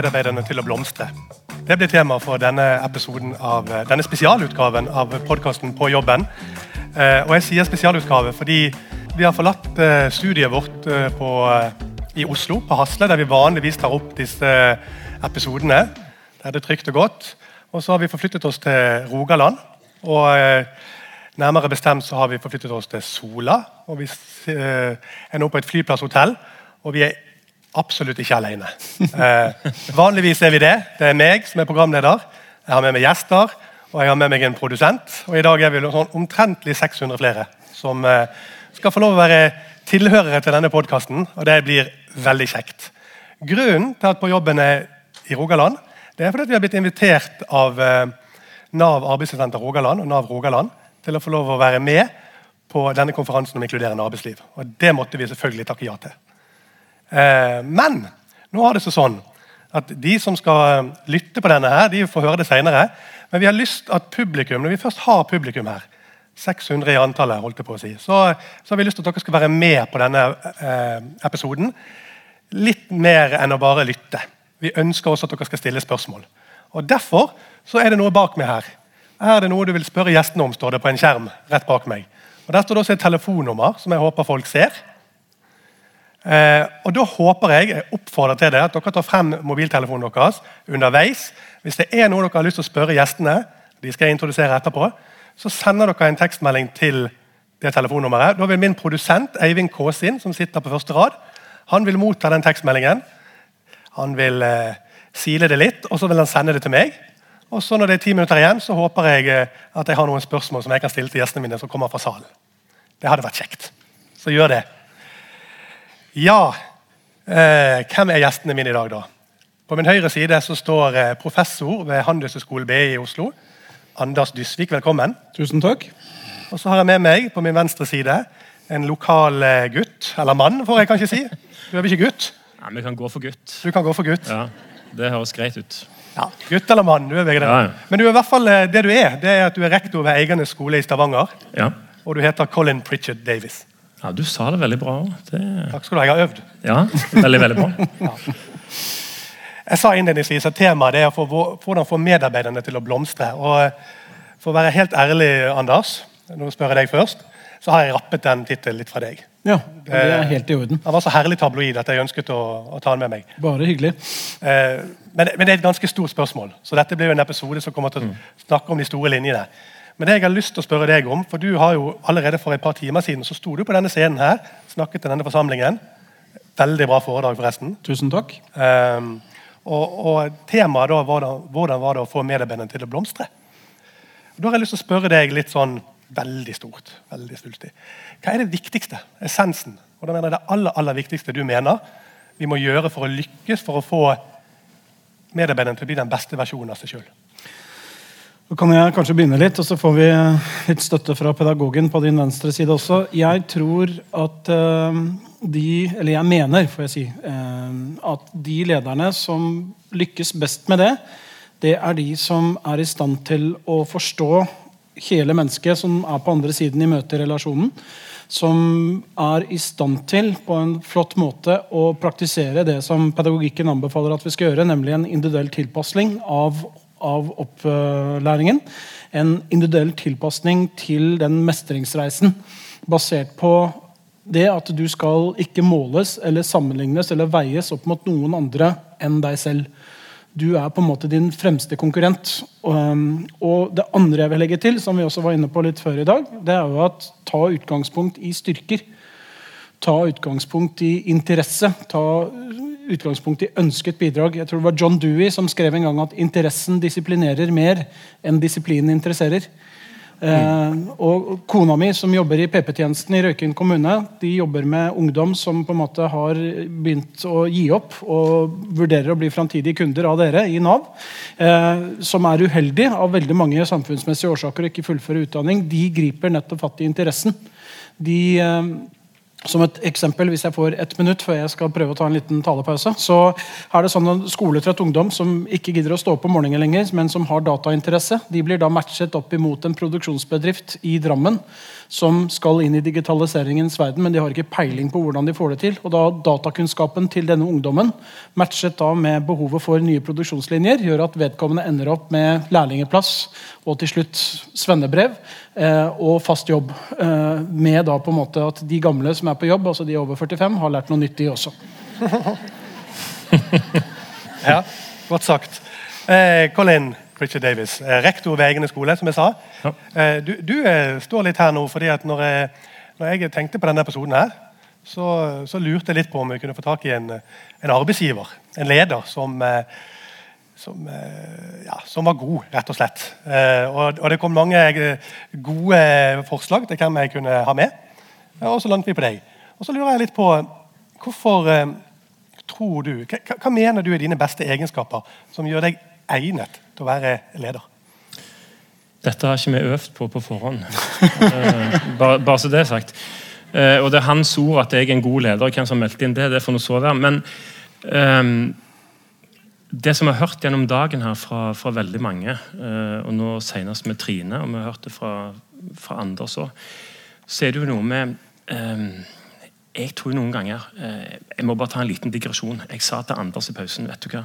medarbeiderne til å blomstre. Det blir tema for denne av denne spesialutgaven av podkasten På jobben. Eh, og jeg sier spesialutgave fordi vi har forlatt eh, studiet vårt eh, på, i Oslo, på Hasle, der vi vanligvis tar opp disse episodene. Der det er trygt og godt. Og så har vi forflyttet oss til Rogaland. Og nærmere bestemt så har vi forflyttet oss til Sola. Og vi er nå på et flyplasshotell. Og vi er absolutt ikke alene. Eh, vanligvis er vi det. Det er meg som er programleder. Jeg har med meg gjester, og jeg har med meg en produsent. Og i dag er vi sånn omtrentlig 600 flere som eh, skal få lov å være tilhørere til denne podkasten. Og det blir veldig kjekt. Grunnen til at På jobben er i Rogaland, det er fordi vi har blitt invitert av eh, Nav arbeidssenter Rogaland og Nav Rogaland til å få lov å være med på denne konferansen om inkluderende arbeidsliv. Og Det måtte vi selvfølgelig takke ja til. Eh, men nå har det sånn at de som skal eh, lytte på denne, her, de får høre det senere. Men vi har lyst at publikum, når vi først har publikum her, 600 i antallet, holdt jeg på å si, så, så har vi lyst til at dere skal være med på denne eh, episoden. Litt mer enn å bare lytte. Vi ønsker også at dere skal stille spørsmål. Og Derfor så er det noe bak meg. Her er det noe du vil spørre gjestene om, står det på en skjerm rett bak meg. Og Der står det også et telefonnummer som jeg håper folk ser. Eh, og Da håper jeg jeg oppfordrer til det, at dere tar frem mobiltelefonen deres underveis. Hvis det er noe dere har lyst til å spørre gjestene, de skal jeg introdusere etterpå, så sender dere en tekstmelding til det telefonnummeret. Da vil min produsent Eivind Kåsin, som sitter på første rad, han vil motta den tekstmeldingen. Han vil eh, sile det litt, og så vil han sende det til meg. Og så Når det er ti minutter igjen, så håper jeg eh, at jeg har noen spørsmål som jeg kan stille til gjestene mine som kommer fra salen. Det hadde vært kjekt. Så gjør det. Ja, eh, hvem er gjestene mine i dag, da? På min høyre side så står eh, professor ved Handelshøyskolen BI i Oslo. Anders Dysvik, velkommen. Tusen takk. Og så har jeg med meg på min venstre side en lokal eh, gutt. Eller mann, får jeg kanskje si. Du er vel ikke gutt? Ja, Vi kan gå for gutt. Du kan gå for gutt. Ja, Det høres greit ut. Ja, Gutt eller mann, du er begge deler. ja. Men du er i hvert fall, eh, det du er, det er at du er rektor ved Eiganes skole i Stavanger. Ja. Og du heter Colin Pritchard Davis. Ja, Du sa det veldig bra. Det... Takk skal du ha. Jeg har øvd. Ja, Veldig, veldig bra. Jeg sa innledningsvis at temaet er få, hvordan få medarbeiderne til å blomstre. Og eh, For å være helt ærlig, Anders, nå spør jeg deg først, så har jeg rappet den tittelen litt fra deg. Ja, det er helt i orden. Den var så herlig tabloid at jeg ønsket å, å ta den med meg. Bare hyggelig. Eh, men, men, det er et ganske stort spørsmål, så dette blir jo en episode som kommer til å snakke om de store linjene. Men det jeg har lyst til å spørre deg om, for du har jo allerede for et par timer siden så sto du på denne scenen her, snakket til denne forsamlingen. Veldig bra foredrag, forresten. Tusen takk. Um, og, og, temaet da var da, hvordan var det å få medarbeiderne til å blomstre. Da har jeg lyst til å spørre deg litt sånn veldig stort, veldig svulstig. Hva er det viktigste, essensen, og da mener jeg det aller, aller viktigste du mener vi må gjøre for å lykkes for å få medarbeiderne til å bli den beste versjonen av seg sjøl? Da kan jeg kanskje begynne litt, og så får vi litt støtte fra pedagogen på din venstre side også. Jeg tror at uh, de, eller jeg mener, får jeg si, uh, at de lederne som lykkes best med det, det er de som er i stand til å forstå hele mennesket som er på andre siden i møterelasjonen. Som er i stand til på en flott måte å praktisere det som pedagogikken anbefaler at vi skal gjøre, nemlig en individuell tilpasning av, av opplæringen. En individuell tilpasning til den mestringsreisen basert på det at du skal ikke måles eller sammenlignes eller veies opp mot noen andre enn deg selv. Du er på en måte din fremste konkurrent. Um, og det andre jeg vil legge til, som vi også var inne på litt før i dag, det er jo at ta utgangspunkt i styrker. Ta utgangspunkt i interesse. Ta utgangspunkt i ønsket bidrag. Jeg tror det var John Dewey som skrev en gang at interessen disiplinerer mer enn disiplinen interesserer. Eh, og Kona mi, som jobber i PP-tjenesten i Røyken kommune, de jobber med ungdom som på en måte har begynt å gi opp og vurderer å bli framtidige kunder av dere i Nav. Eh, som er uheldig av veldig mange samfunnsmessige årsaker og ikke fullfører utdanning. De griper nettopp fatt i interessen. De, eh, Som et eksempel, Hvis jeg får ett minutt før jeg skal prøve å ta en liten talepause, så er det sånn at skoletrøtt ungdom som ikke gidder å stå opp om morgenen lenger, men som har datainteresse, de blir da matchet opp imot en produksjonsbedrift i Drammen som skal inn i digitaliseringens verden, men de har ikke peiling på hvordan de får det til. Og da Datakunnskapen til denne ungdommen matchet da med behovet for nye produksjonslinjer, gjør at vedkommende ender opp med lærlingeplass og til slutt svennebrev og fast jobb. Eh, med da på en måte at de gamle som er på jobb, altså de over 45, har lært noe nytt, de også. ja, godt sagt. Eh, Colin, Pritchard Davis, eh, rektor ved Egenes skole, som jeg sa. Ja. Eh, du, du eh, står litt her nå fordi at når jeg, når jeg tenkte på denne episoden her, så, så, lurte jeg litt på om vi kunne få tak i en, en arbeidsgiver, en leder, som, som, ja, som, var god, rett og slett. Og, og, det kom mange gode forslag til hvem jeg kunne ha med. Og så landet vi på deg. Og så lurer jeg litt på hvorfor tror du, hva, hva mener du er dine beste egenskaper som gjør deg egnet til å være leder? Dette har ikke vi øvd på på forhånd. Eh, bare, bare, så det er sagt. Eh, og det er hans ord at jeg er en god leder. Hvem som meldte inn det, det får nå så være. Men um, det som vi har hørt gjennom dagen her fra, fra veldig mange, uh, og nå senest med Trine, og vi har hørt det fra, fra andre også, så er det jo noe med um, Jeg tror noen ganger uh, Jeg må bare ta en liten digresjon. Jeg sa til Anders i pausen vet du hva,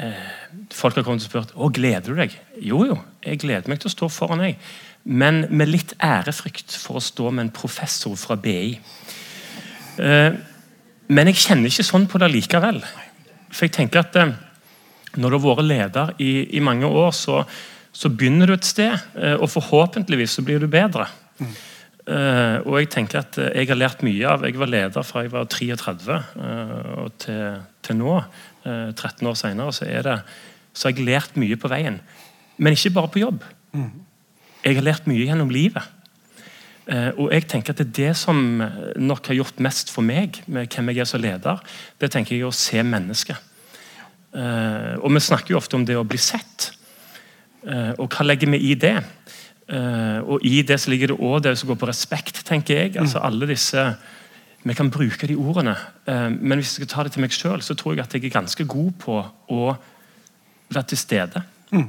eh, folk har kommet og spurt å, gleder du deg. Jo, jo, jeg gleder meg til å stå foran deg. Men med litt ærefrykt for å stå med en professor fra BI. Eh, men jeg kjenner ikke sånn på det likevel. For jeg tenker at eh, når du har vært leder i, i mange år, så, så, begynner du et sted, eh, og forhåpentligvis så blir du bedre. Mm. Uh, og jeg tenker at jeg har lært mye av Jeg var leder fra jeg var 33 uh, til, til nå. 13 år senere, så, det, så har jeg lært mye på veien. Men ikke bare på jobb. Jeg har lært mye gjennom livet. Og jeg tenker at det er det som nok har gjort mest for meg, med hvem jeg er som leder. Det tenker jeg er å se mennesket. og vi snakker jo ofte om det å bli sett. og hva legger vi i det? Og I det så ligger det òg det som går på respekt, tenker jeg. altså alle disse Vi kan bruke de ordene, men hvis jeg skal ta det til meg sjøl, så tror jeg at jeg er ganske god på å være til stede. Mm.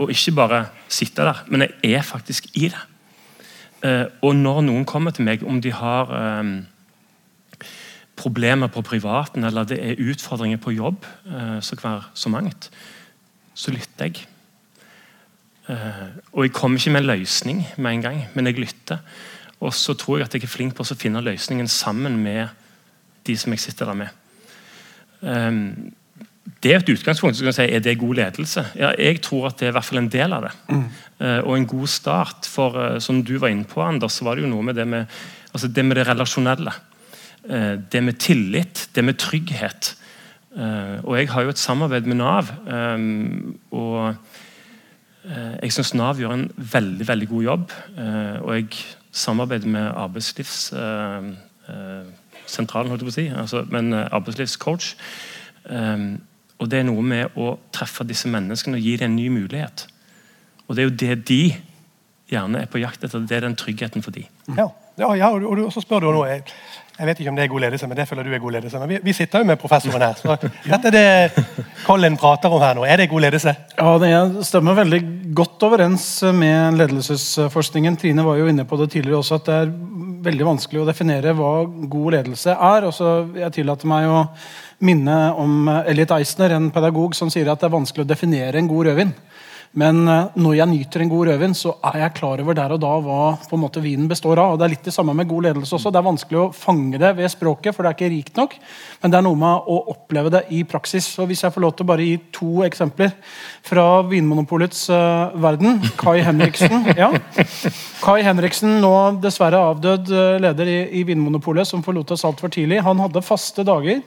Og ikke bare sitte der, men jeg er faktisk i det. Og når noen kommer til meg, om de har um, problemer på privaten eller det er utfordringer på jobb, så hver så mangt, så lytter jeg. Eh, og jeg kommer ikke med en løsning med en gang, men jeg lytter. Og så tror jeg at jeg er flink på å finne løsningen sammen med de som jeg sitter der med. Um, det er et utgangspunkt. så kan si, Er det god ledelse? Ja, jeg tror at det er i hvert fall en del av det. Mm. Uh, og en god start. For uh, som du var inne på, Anders, så var det jo noe med det med, altså det, med det relasjonelle. Uh, det med tillit, det med trygghet. og jeg har jo et samarbeid med Nav. Um, og jeg syns Nav gjør en veldig veldig god jobb. Og jeg samarbeider med arbeidslivssentralen, holdt jeg på å si, altså, men arbeidslivscoach. Og det er noe med å treffe disse menneskene og gi dem en ny mulighet. Og det er jo det de gjerne er på jakt etter. Det er den tryggheten for dem. Ja, ja, ja og, og, så spør du nå jeg, jeg vet ikke om det er god ledelse, men det føler du er god ledelse. Men vi, vi sitter jo med professoren her. så Dette er det Colin prater om her nå. Er det god ledelse? Ja, Det stemmer veldig godt overens med ledelsesforskningen. Trine var jo inne på det tidligere også, at det er veldig vanskelig å definere hva god ledelse er. og så Jeg tillater meg å minne om Elliot Eisner, en pedagog som sier at det er vanskelig å definere en god rødvin. Men eh, når jeg nyter en god rødvin, så er jeg klar over der og da hva på en måte vinen består av. og Det er litt det samme med god ledelse også. Det er vanskelig å fange det ved språket, for det er ikke rikt nok. Men det er noe med å oppleve det i praksis. Så Hvis jeg får lov til å bare gi to eksempler fra Vinmonopolets uh, verden. Kai Henriksen, ja. Kai Henriksen, nå dessverre avdød uh, leder i, i Vinmonopolet, som forlot oss altfor tidlig. Han hadde faste dager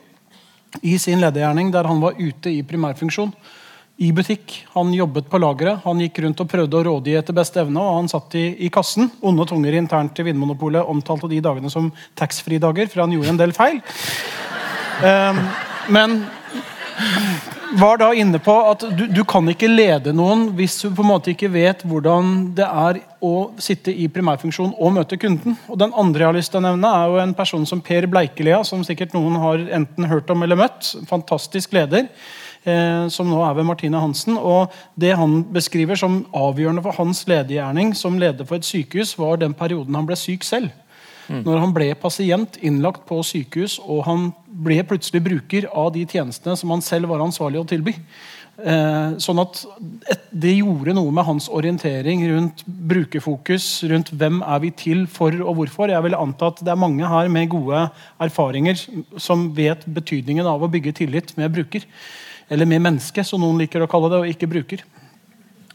i sin ledergjerning der han var ute i primærfunksjon i butikk. Han jobbet på lageret. Han gikk rundt og prøvde å rådgi etter beste evne. og Han satt i, i kassen. Onde tunger internt i Vinmonopolet omtalte de dagene som taxfree-dager, for han gjorde en del feil. Um, men, var da inne på at du, du kan ikke lede noen hvis du på en måte ikke vet hvordan det er å sitte i primærfunksjon og møte kunden. Og Den andre jeg har lyst til å nevne er jo en person som Per Bleikelia, som sikkert noen har enten hørt om eller møtt. Fantastisk leder. Eh, som nå er ved Martine Hansen. og Det han beskriver som avgjørende for hans ledergjerning som leder for et sykehus, var den perioden han ble syk selv. Mm. Når han ble pasient innlagt på sykehus, og han ble plutselig bruker av de tjenestene som han selv var ansvarlig å tilby. Eh, sånn at Det gjorde noe med hans orientering rundt brukerfokus, rundt hvem er vi til for og hvorfor. Jeg vil anta at det er mange her med gode erfaringer som vet betydningen av å bygge tillit med bruker. Eller med menneske, som noen liker å kalle det, og ikke bruker.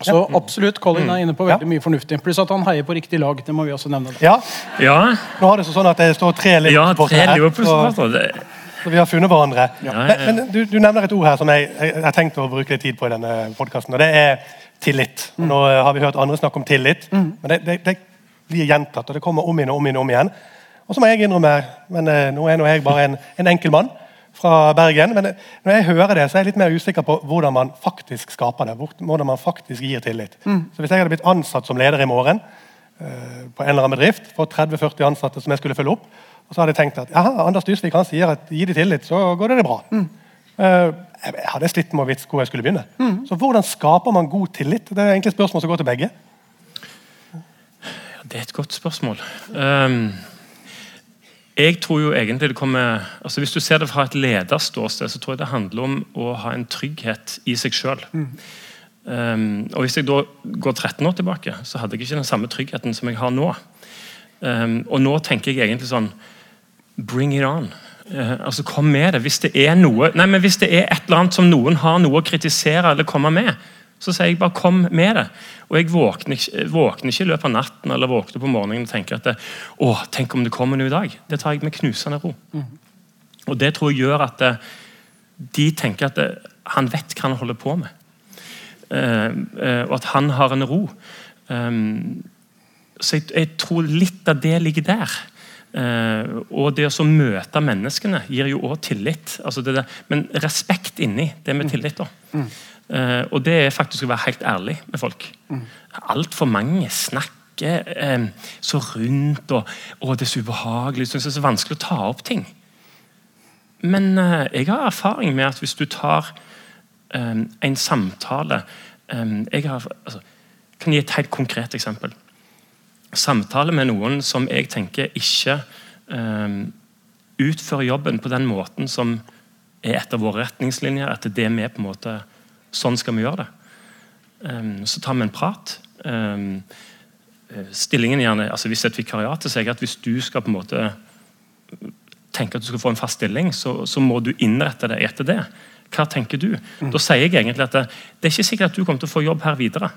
Så absolutt, Colin er inne på veldig mye fornuftig. Pluss at han heier på riktig lag. det må vi også nevne. Ja. ja. Nå har det sånn at det står tre Liverpool-supportere ja, her. Så, så vi har funnet hverandre. Ja. Men, men du, du, nevner et ord her som jeg, har tenkt å bruke litt tid på i denne podkasten. Og det er tillit. Og nå har vi hørt andre snakke om tillit, mm. men det, det, det, blir gjentatt. Og det kommer om igjen og om igjen. om igjen. Og så må jeg innrømme, men eh, nå er nå jeg bare en, en enkel mann fra Bergen. Men når jeg hører det, så er jeg litt mer usikker på hvordan man faktisk skaper det. Hvordan man faktisk gir tillit. Mm. Så Hvis jeg hadde blitt ansatt som leder i morgen uh, på en eller annen bedrift, for 30-40 ansatte som jeg skulle følge opp, og så hadde jeg tenkt at ja, Anders Dysvik han sier at gi de tillit, så går det, det bra. Mm. Uh, jeg hadde slitt med å vite hvor jeg skulle begynne. Mm. Så hvordan skaper man god tillit? Det er egentlig et spørsmål som går til begge. Det er et godt spørsmål. Um jeg tror jo egentlig det kommer, altså Hvis du ser det fra et lederståsted, så tror jeg det handler om å ha en trygghet i seg sjøl. Mm. Um, og Hvis jeg da går 13 år tilbake, så hadde jeg ikke den samme tryggheten som jeg har nå. Um, og nå tenker jeg egentlig sånn Bring it on. Uh, altså Kom med det. Hvis det er noe nei, men hvis det er et eller annet som noen har noe å kritisere eller komme med, så sier jeg bare 'kom med det'. Og Jeg våkner ikke, våkner ikke i løpet av natten eller våkner på morgenen og tenker at det, 'Å, tenk om det kommer noe i dag'. Det tar jeg med knusende ro. Mm. Og Det tror jeg gjør at det, de tenker at han vet hva han holder på med. Og at han har en ro. Um, så jeg, tror litt av det ligger der. Og det å møte menneskene gir jo òg tillit. Altså det der, men respekt inni det med tillit. da. Uh, og det er faktisk å være helt ærlig med folk. Mm. Altfor mange snakker um, så rundt, og, og det er så ubehagelig. Så det er så vanskelig å ta opp ting. Men uh, jeg har erfaring med at hvis du tar en samtale Jeg har, altså, kan gi et helt konkret eksempel. Samtale med noen som jeg tenker ikke utfører jobben på den måten som er etter våre retningslinjer, etter det vi på en måte Sånn skal vi gjøre det. Um, så tar vi en prat. Um, stillingen gjerne, altså Hvis det er et vikariat, så sier jeg at hvis du skal på en måte tenke at du skal få en fast stilling, så, så må du innrette deg etter det. Hva tenker du? Mm. Da sier jeg egentlig at det, det, er ikke sikkert at du kommer til å få jobb her videre.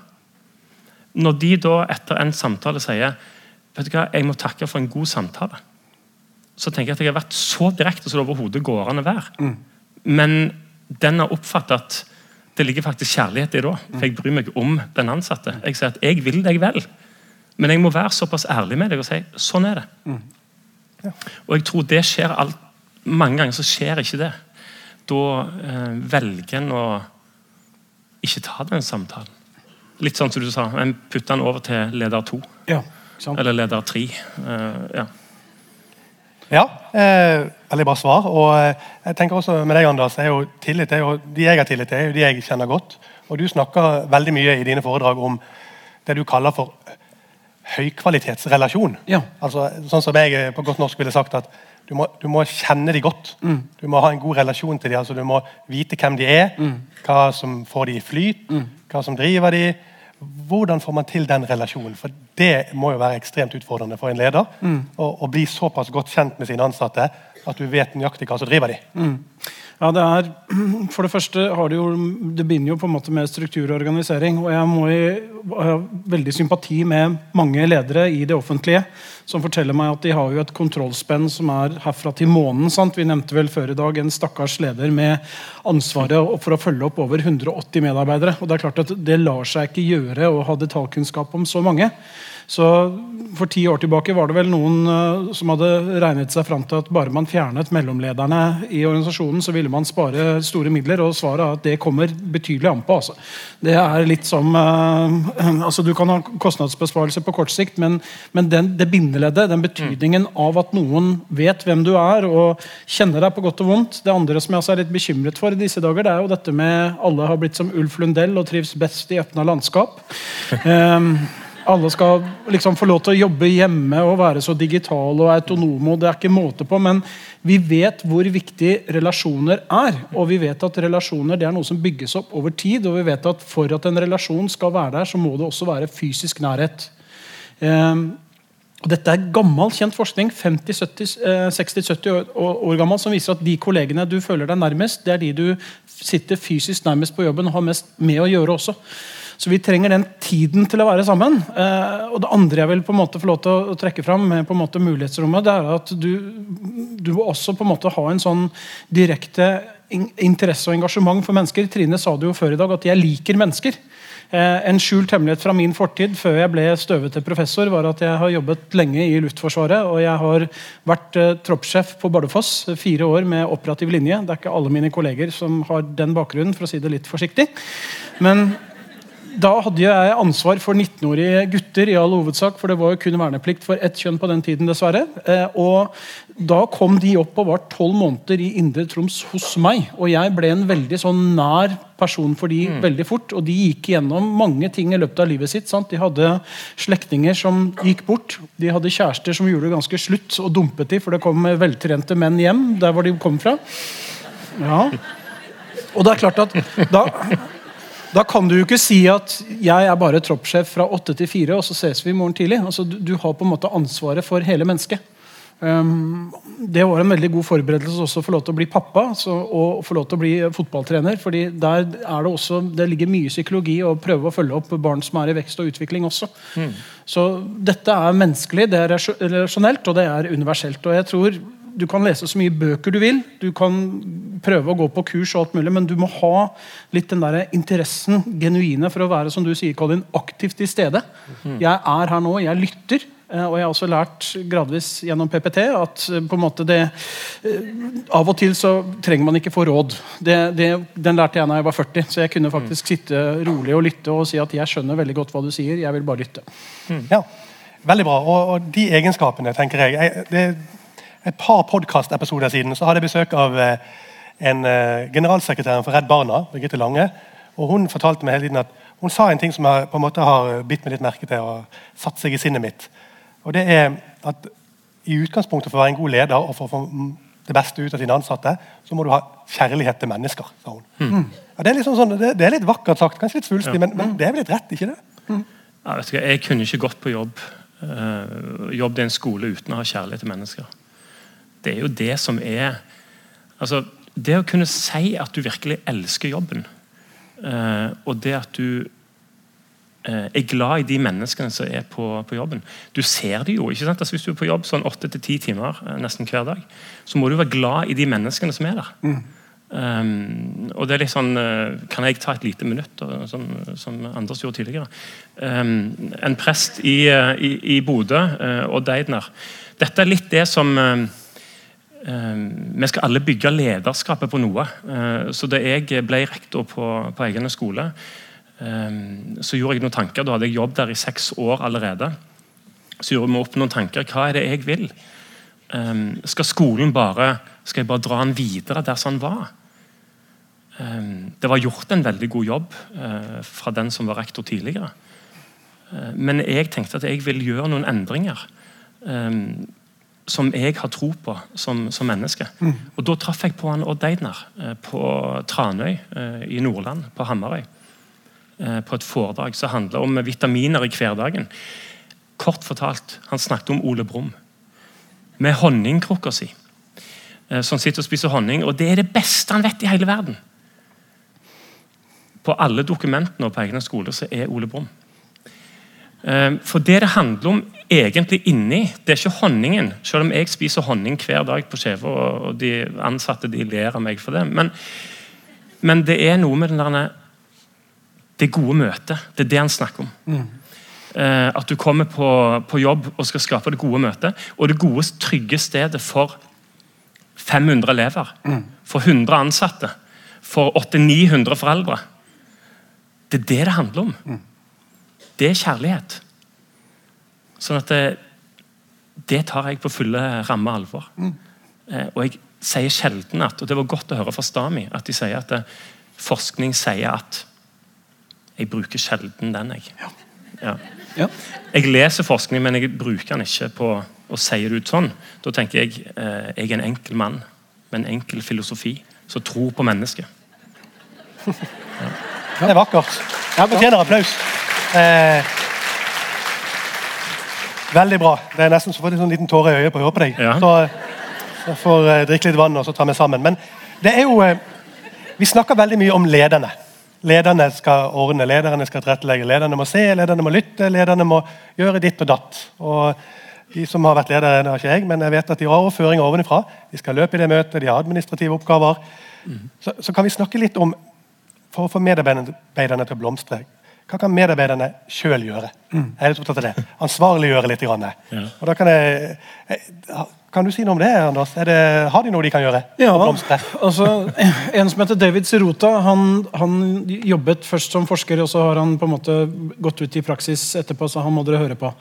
Når de da etter en samtale sier vet du hva, jeg må takke for en god samtale, så tenker jeg at jeg har vært så direkte som det overhodet går an å være. Mm. Men den har oppfattet at det ligger faktisk kjærlighet i det òg. For jeg bryr meg om den ansatte. Jeg sier at jeg vil deg vel, men jeg må være såpass ærlig med deg og si sånn er det. Mm. Ja. Og jeg tror det skjer alt, Mange ganger så skjer ikke det. Da eh, velger en å ikke ta den samtalen. Litt sånn som du sa, en putter den over til leder to. Ja, eller leder tre. Eh, ja. Ja, eh, veldig bra svar. Og eh, jeg tenker også med deg, Anders, er jo tillit, er jo, De jeg har tillit til, er jo de jeg kjenner godt. Og Du snakker veldig mye i dine foredrag om det du kaller for høykvalitetsrelasjon. Ja. Altså, sånn som jeg eh, på godt norsk ville sagt at du må, du må kjenne dem godt. Mm. Du må ha en god relasjon til dem. Altså, du må vite hvem de er, mm. hva som får dem i flyt, mm. hva som driver dem hvordan får man til den relasjonen? For Det må jo være ekstremt utfordrende for en leder. Mm. Å, å, bli såpass godt kjent med sine ansatte at du vet nøyaktig hva som driver de. Mm. Ja, det er, For det første har det jo, det begynner jo på en måte med struktur og organisering. og Jeg må ha veldig sympati med mange ledere i det offentlige som forteller meg at de har jo et kontrollspenn som er herfra til månen. sant? Vi nevnte vel før i dag en stakkars leder med ansvaret for å følge opp over 180 medarbeidere. og Det er klart at det lar seg ikke gjøre å ha detaljkunnskap om så mange. Så For ti år tilbake var det vel noen uh, som hadde regnet seg fram til at bare man fjernet mellomlederne i organisasjonen, så ville man spare store midler. Og svaret er at det kommer betydelig an på. Altså. Det er litt som uh, altså Du kan ha kostnadsbesparelse på kort sikt, men, men den, det bindeleddet, den betydningen av at noen vet hvem du er og kjenner deg på godt og vondt Det andre som jeg også er litt bekymret for i disse dager, det er jo dette med alle har blitt som Ulf Lundell og trives best i åpna landskap. Um, alle skal liksom få lov til å jobbe hjemme og være så digitale og autonome. og det er ikke måte på, Men vi vet hvor viktig relasjoner er. Og vi vet at relasjoner det er noe som bygges opp over tid. Og vi vet at for at en relasjon skal være der, så må det også være fysisk nærhet. Eh, dette er gammel, kjent forskning 60-70 år, år gammel, som viser at de kollegene du føler deg nærmest, det er de du sitter fysisk nærmest på jobben og har mest med å gjøre også. Så vi trenger den tiden til å være sammen. Eh, og Det andre jeg vil på en måte få lov til å, trekke fram, med på en måte mulighetsrommet, det er at du, du må også på en måte ha en sånn direkte interesse og engasjement for mennesker. Trine sa det jo før i dag, at jeg liker mennesker. Eh, en skjult hemmelighet fra min fortid før jeg ble støvete professor, var at jeg har jobbet lenge i Luftforsvaret. Og jeg har vært eh, troppssjef på Bardufoss fire år med operativ linje. Det er ikke alle mine kolleger som har den bakgrunnen, for å si det litt forsiktig. Men da hadde jeg ansvar for 19-årige gutter, i all hovedsak, for det var jo kun verneplikt for ett kjønn på den tiden, dessverre. Eh, og da kom de opp og var tolv måneder i Indre Troms hos meg. Og jeg ble en veldig sånn nær person for de mm. veldig fort. Og de gikk gjennom mange ting i løpet av livet sitt. Sant? De hadde slektninger som gikk bort. De hadde kjærester som gjorde det ganske slutt og dumpet de, for det kom veltrente menn hjem der hvor de kom fra. Ja. Og det er klart at da da kan du jo ikke si at jeg er bare troppssjef fra åtte til fire, og så ses vi i morgen tidlig. Altså, du, du, har på en måte ansvaret for hele mennesket. Um, det var en veldig god forberedelse også å få lov til å bli pappa så, og få lov til å bli fotballtrener. fordi der er Det også, det ligger mye psykologi å prøve å følge opp barn som er i vekst og utvikling også. Mm. Så dette er menneskelig, det er rasjonelt og det er universelt. og jeg tror du kan lese så mye bøker du vil, du kan prøve å gå på kurs, og alt mulig, men du må ha litt den der interessen, genuine, for å være som du sier, Colin, aktivt til stede. Mhm. Jeg er her nå, jeg lytter. Eh, og jeg har også lært gradvis gjennom PPT at eh, på en måte det eh, Av og til så trenger man ikke få råd. Det, det, den lærte jeg da jeg var 40. Så jeg kunne faktisk sitte rolig og lytte og si at jeg skjønner veldig godt hva du sier. jeg vil bare lytte. Mm. Ja, Veldig bra. Og, og, de egenskapene, tenker jeg, jeg det et par podkastepisoder siden så hadde jeg besøk av eh, en eh, generalsekretær for Redd Barna, Birgitte Lange. og Hun fortalte meg hele tiden at hun sa en ting som jeg på en måte har bitt meg litt merke til og satt seg i sinnet mitt. Og det er at i utgangspunktet For å være en god leder og for å få det beste ut av sine ansatte, så må du ha kjærlighet til mennesker. sa hun. Mm. Ja, det, er liksom sånn, det, er litt vakkert sagt, kanskje litt svulstig, ja. men, men, det er vel litt rett? ikke det? Mm. Ja, jeg, kunne ikke gått på jobb, uh, jobb i en skole uten å ha kjærlighet til mennesker det er jo det som er altså, Det å kunne si at du virkelig elsker jobben, eh, og det at du eh, er glad i de menneskene som er på, på jobben. Du ser det jo. ikke sant? Altså, hvis du er på jobb sånn åtte til ti timer eh, nesten hver dag, så må du være glad i de menneskene som er der. Mm. Um, og det er litt sånn Kan jeg ta et lite minutt, som, som, Anders gjorde tidligere? Um, en prest i, i, i Bodø og Deidner. Dette er litt det som vi skal alle bygge lederskapet på noe. Eh, så Da jeg ble rektor på, på egen skole, eh, så gjorde jeg noen tanker. Da hadde jeg jobb der i seks år allerede. Så gjorde vi opp noen tanker. Hva er det jeg vil? Skal skolen bare skal jeg bare dra den videre der som den var? Det var gjort en veldig god jobb fra den som var rektor tidligere. Men jeg tenkte at jeg vil gjøre noen endringer som jeg har tro på som, som menneske. Mm. Og Da traff jeg på han Odd Eidner eh, på Tranøy eh, i Nordland, på Hamarøy. Eh, på et foredrag som handla om vitaminer i hverdagen. Kort fortalt, han snakket om Ole Brumm. Med honningkrukka si. Eh, som sitter og spiser honning. Og det er det beste han vet i hele verden. På alle dokumentene og på egne skoler så er Ole Brumm. Eh, for det det handler om egentlig inni, det er ikke honningen. Selv om jeg spiser honning hver dag på Skjeve, og de ansatte de ler av meg for det. Men, men det er noe med den der, det gode møtet. Det er det han snakker om. Mm. Eh, at du kommer på, på, jobb og skal skape det gode møtet. Og det gode, trygge stedet for 500 elever. Mm. For 100 ansatte. For 800-900 foreldre. Det er det det handler om. Mm. Det er kjærlighet. Sånn at det, det tar jeg på fulle ramme alvor. Mm. Eh, og jeg sier sjelden at, og det var godt å høre fra Stami, at de sier at det, forskning sier at Jeg bruker sjelden den, jeg. Ja. Ja. Ja. Jeg leser forskning, men jeg bruker den ikke på å si det ut sånn. Da tenker jeg eh, jeg er en enkel mann med en enkel filosofi som tror på mennesket. Det er vakkert. Jeg fortjener applaus. Eh, veldig bra. Det er nesten så får en liten tåre i øyet på å høre på deg. Så så får jeg drikke litt vann og så tar vi sammen. Men det er jo uh, Vi snakker veldig mye om lederne. Lederne skal ordne, lederne skal tilrettelegge, lederne må se, lederne må lytte, lederne må gjøre ditt og datt. Og de som har vært ledere, det har ikke jeg, men jeg vet at de har føringer ovenifra. De skal løpe i det møtet, de har administrative oppgaver. Mm. Så, så, kan vi snakke litt om, for å få medarbeiderne til å blomstre hva kan medarbeiderne sjøl gjøre? Mm. Jeg er litt opptatt av det. Ansvarliggjøre litt. Grann. Ja. Og da kan jeg, jeg kan du si noe om det, Anders? Det, har de noe de kan gjøre? Ja, altså, En som heter David Sirota, han, han, jobbet først som forsker, og så har han på en måte gått ut i praksis etterpå. så han må dere høre på.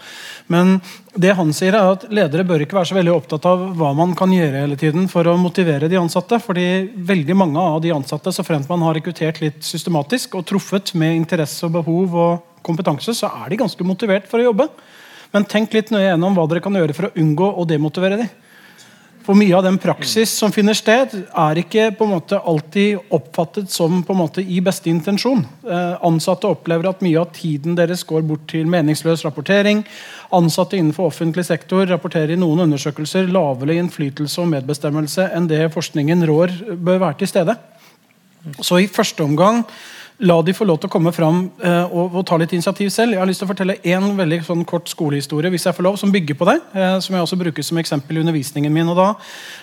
Men det han sier er at ledere bør ikke være så veldig opptatt av hva man kan gjøre hele tiden for å motivere de ansatte. fordi veldig mange av de ansatte, så fremt man har rekruttert litt systematisk og truffet med interesse og behov og kompetanse, så er de ganske motivert for å jobbe. Men tenk litt nøye gjennom hva dere kan gjøre for å unngå å demotivere dem. For mye av den praksis som finner sted, er ikke på en måte alltid oppfattet som på en måte i beste intensjon. Eh, ansatte opplever at mye av tiden deres går bort til meningsløs rapportering. Ansatte innenfor offentlig sektor rapporterer i noen undersøkelser lavere innflytelse og medbestemmelse enn det forskningen rår bør være til stede. Så i første omgang La de få lov til å komme fram eh, og, og, ta litt initiativ selv. Jeg har lyst til å fortelle en veldig sånn, kort skolehistorie hvis jeg får lov, som bygger på det. Eh, som jeg også bruker som eksempel i undervisningen min. og Da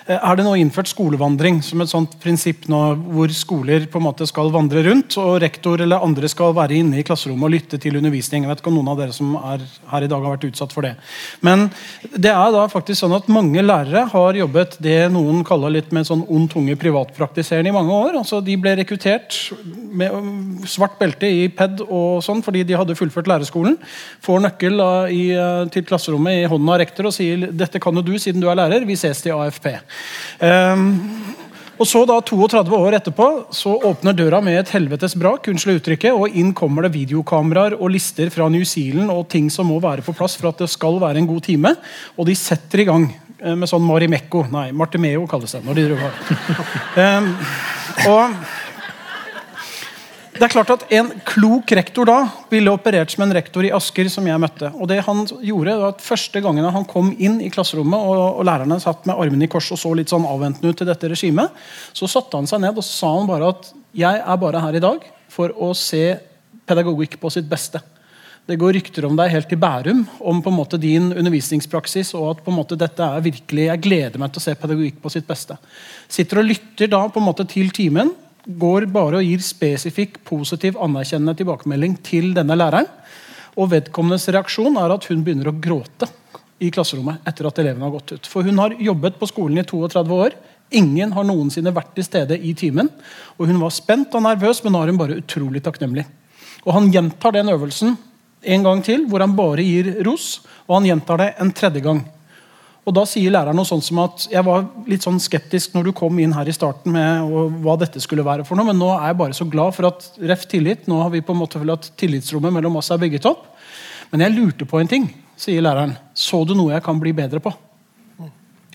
eh, er det nå innført skolevandring som et sånt prinsipp nå, hvor skoler på en måte skal vandre rundt. Og rektor eller andre skal være inne i klasserommet og lytte til undervisning. Jeg vet ikke om noen av dere som er her i dag har vært utsatt for det. Men det er da faktisk sånn at mange lærere har jobbet det noen kaller litt med sånn ond tunge privatpraktiserende i mange år. altså De ble rekruttert med svart belte i PED og sånn, fordi de hadde fullført lærerskolen. Får nøkkel i, eh, til klasserommet i hånden av rektor og sier dette kan jo du siden du er lærer. Vi ses til AFP. Um, ehm, og så da 32 år etterpå så åpner døra med et helvetes brak, unnskyld uttrykket, og inn kommer det videokameraer og lister fra New Zealand og ting som må være på plass for at det skal være en god time. Og de setter i gang eh, med sånn Marimekko. Nei, Martimeo kalles det. når de driver um, og det er klart at En klok rektor da ville operert som en rektor i Asker som jeg møtte. Og det han gjorde var at Første gangen han kom inn i klasserommet, og, og lærerne satt med armene i kors og så litt sånn avventende ut til dette regimet, så satte han seg ned og sa han bare at jeg er bare her i dag for å se pedagogikk på sitt beste. Det går rykter om deg helt til Bærum om på en måte din undervisningspraksis. og at på en måte dette er virkelig, Jeg gleder meg til å se pedagogikk på sitt beste. Sitter og lytter da på en måte til timen går bare og gir spesifikk, positiv, anerkjennende tilbakemelding til denne læreren. Og vedkommendes reaksjon er at hun begynner å gråte i klasserommet etter at elevene har gått ut. For hun har jobbet på skolen i 32 år. Ingen har noensinne vært til stede i timen. Og hun var spent og nervøs, men nå er hun bare utrolig takknemlig. Og Han gjentar den øvelsen en gang til, hvor han bare gir ros. Og han gjentar det en tredje gang. Og Da sier læreren noe sånt som at jeg var litt sånn skeptisk når du kom inn her i starten med hva dette skulle være for noe, men nå er jeg bare så glad for at ref tillit, nå har vi på en måte at tillitsrommet mellom oss er bygget opp. Men jeg lurte på en ting, sier læreren. Så du noe jeg kan bli bedre på?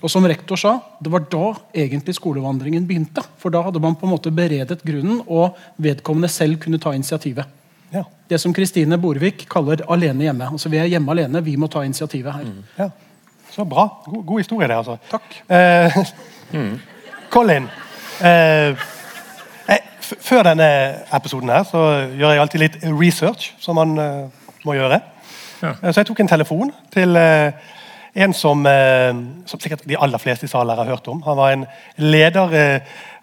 Og som rektor sa, det var da egentlig skolevandringen begynte. For da hadde man på en måte beredet grunnen, og vedkommende selv kunne ta initiativet. Ja. Det som Kristine Borvik kaller 'alene hjemme'. Altså Vi er hjemme alene, vi må ta initiativet her. Mm. Ja. Så bra. God, god historie, det, altså. Takk. Eh, mm. Colin. Eh, før denne episoden her så gjør jeg alltid litt research, som man uh, må gjøre. Ja. Eh, så jeg tok en telefon til uh, en som, uh, som, sikkert de aller fleste i salen har hørt om. Han var en leder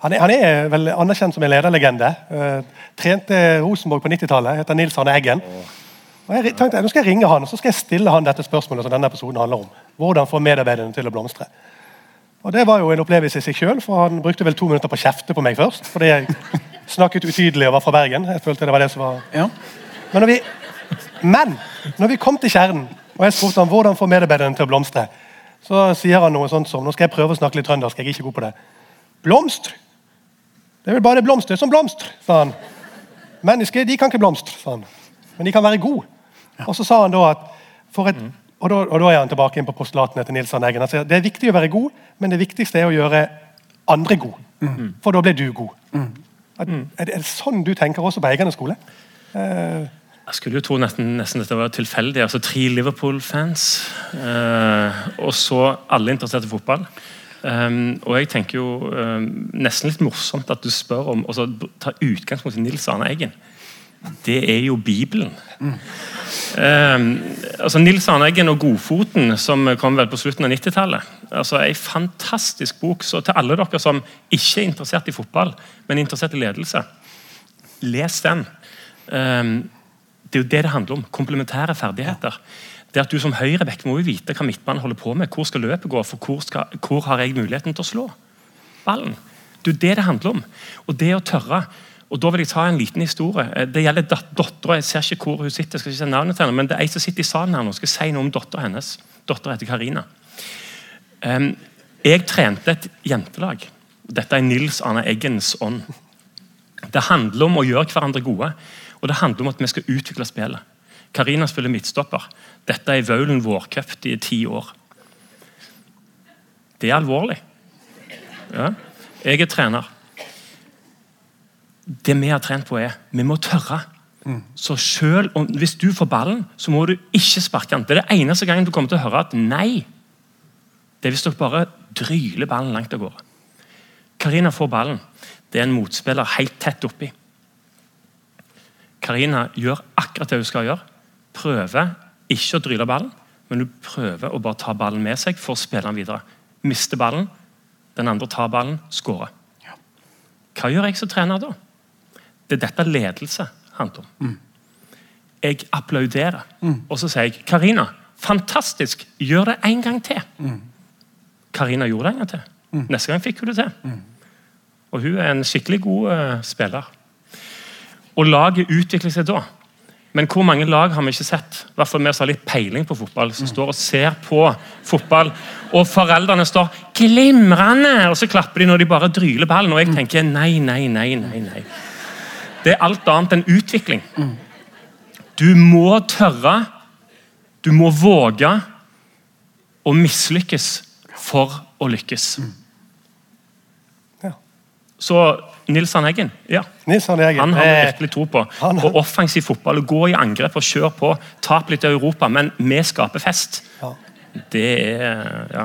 han er, han, er, vel anerkjent som en lederlegende. trente Rosenborg på 90-tallet. Heter Nils Arne Eggen. Og jeg tenkte, Nå skal jeg ringe han og så skal jeg stille han dette spørsmålet som denne episoden handler om. Hvordan få medarbeiderne til å blomstre. Og Det var jo en opplevelse i seg sjøl, for han brukte vel to minutter på å kjefte på meg først. Fordi jeg snakket utydelig og var fra Bergen. Jeg følte det var det som var... Ja. Men når vi, men når vi kom til kjernen, og jeg spurte ham hvordan få medarbeiderne til å blomstre, så sier han noe sånt som Nå skal jeg prøve å snakke litt trøndersk. jeg er ikke god på det. Blomst? Det er vel bare blomster som blomster, sa han. Mennesker de kan ikke blomstre, sa han. Men de kan være gode. Og så sa han da at for et, og, da, og da er han tilbake inn på postulatene til Nils Arne Eggen. Han sier det er viktig å være god, men det viktigste er å gjøre andre gode. For da blir du god. Er, er det sånn du tenker også på Eggene skole? Eh, Jeg skulle jo tro nesten, nesten dette var tilfeldig. altså Tre Liverpool-fans, eh, og så alle interessert i fotball. Um, og jeg tenker jo um, Nesten litt morsomt at du spør om og så ta utgangspunkt i Nils Arne Eggen. Det er jo Bibelen. Um, altså Nils Arneggen og Godfoten, som kom vel på slutten av 90-tallet. Altså, en fantastisk bok. Så til alle dere som ikke er interessert i fotball, men er interessert i ledelse, les den. Eh, det er jo det det handler om. Komplementære ferdigheter. Det at Du som høyrebekk må jo vite hva midtbanen holder på med. Hvor skal løpet gå? For hvor, skal, hvor har jeg muligheten til å slå ballen? Det er jo det det handler om. Og det å tørre. Og Da vil jeg ta en liten historie. Eh, Det gjelder dat- dattera. Jeg ser ikke hvor hun sitter, skal ikke si navnet til henne, men det er ei som sitter i salen her nå. skal si noe om dattera hennes. Dattera heter Karina. Jeg trente et jentelag. Dette er Nils Arne Eggens ånd. Det handler om å gjøre hverandre gode, og det handler om at vi skal utvikle spillet. Karina spiller midtstopper. Dette er Vaulen vårcup. i ti år. Det er alvorlig. Ja. Jeg er trener. Det vi har trent på, er vi må tørre. Så selv om, Hvis du får ballen, så må du ikke sparke den. Det er det eneste gangen du kommer til å høre at nei. Det er hvis dere bare dryler ballen langt av gårde. Karina får ballen. Det er en motspiller helt tett oppi. Karina gjør akkurat det hun skal gjøre. Prøver ikke å dryle ballen, men hun prøver å bare ta ballen med seg for å spille den videre. Mister ballen, den andre tar ballen, skårer. Hva gjør jeg som trener da? Det er dette ledelse handler om. Jeg applauderer, og så sier jeg Karina, fantastisk, gjør det en gang til. Karina gjorde det en gang til. Neste gang fikk hun det til. Og hun er en skikkelig god uh, spiller. Og laget utvikler seg da. Men hvor mange lag har vi ikke sett hvert fall vi som har litt peiling på fotball, som står og ser på fotball, og foreldrene står 'glimrende', og så klapper de når de bare dryler ballen. Og jeg tenker nei, nei, nei, nei. nei. Det er alt annet enn utvikling. Du må tørre, du må våge å mislykkes for å lykkes. Så Nils Arne Eggen, ja. Nils Arne Eggen. Han har vi eh, virkelig tro på. han- Og offensiv fotball. Gå i angrep og kjøre på. Tap litt i Europa, men vi skaper fest. Ja. Det er ja.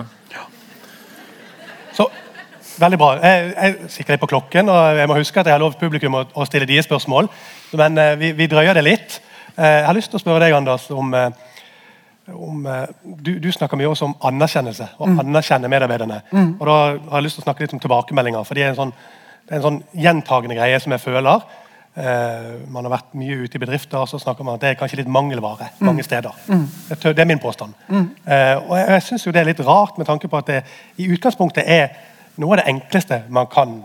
Veldig bra. Jeg, jeg sikter litt på klokken, og jeg må huske at jeg har lovt publikum å, å stille de spørsmål. Men eh, vi, vi drøyer det litt. Eh, jeg har lyst til å spørre deg, Anders, om, eh, om eh, du, du snakker mye også om anerkjennelse. Å anerkjenne medarbeiderne. Og da har jeg lyst til å snakke litt om tilbakemeldinger. for det er en sånn, er en sånn gjentagende greie som jeg føler. Uh, man har vært mye ute i bedrifter, så snakker man at det er kanskje litt mangelvare mange steder. Det, det er min påstand. Eh, og jeg, jeg syns det er litt rart med tanke på at det i utgangspunktet er noe av det enkleste man kan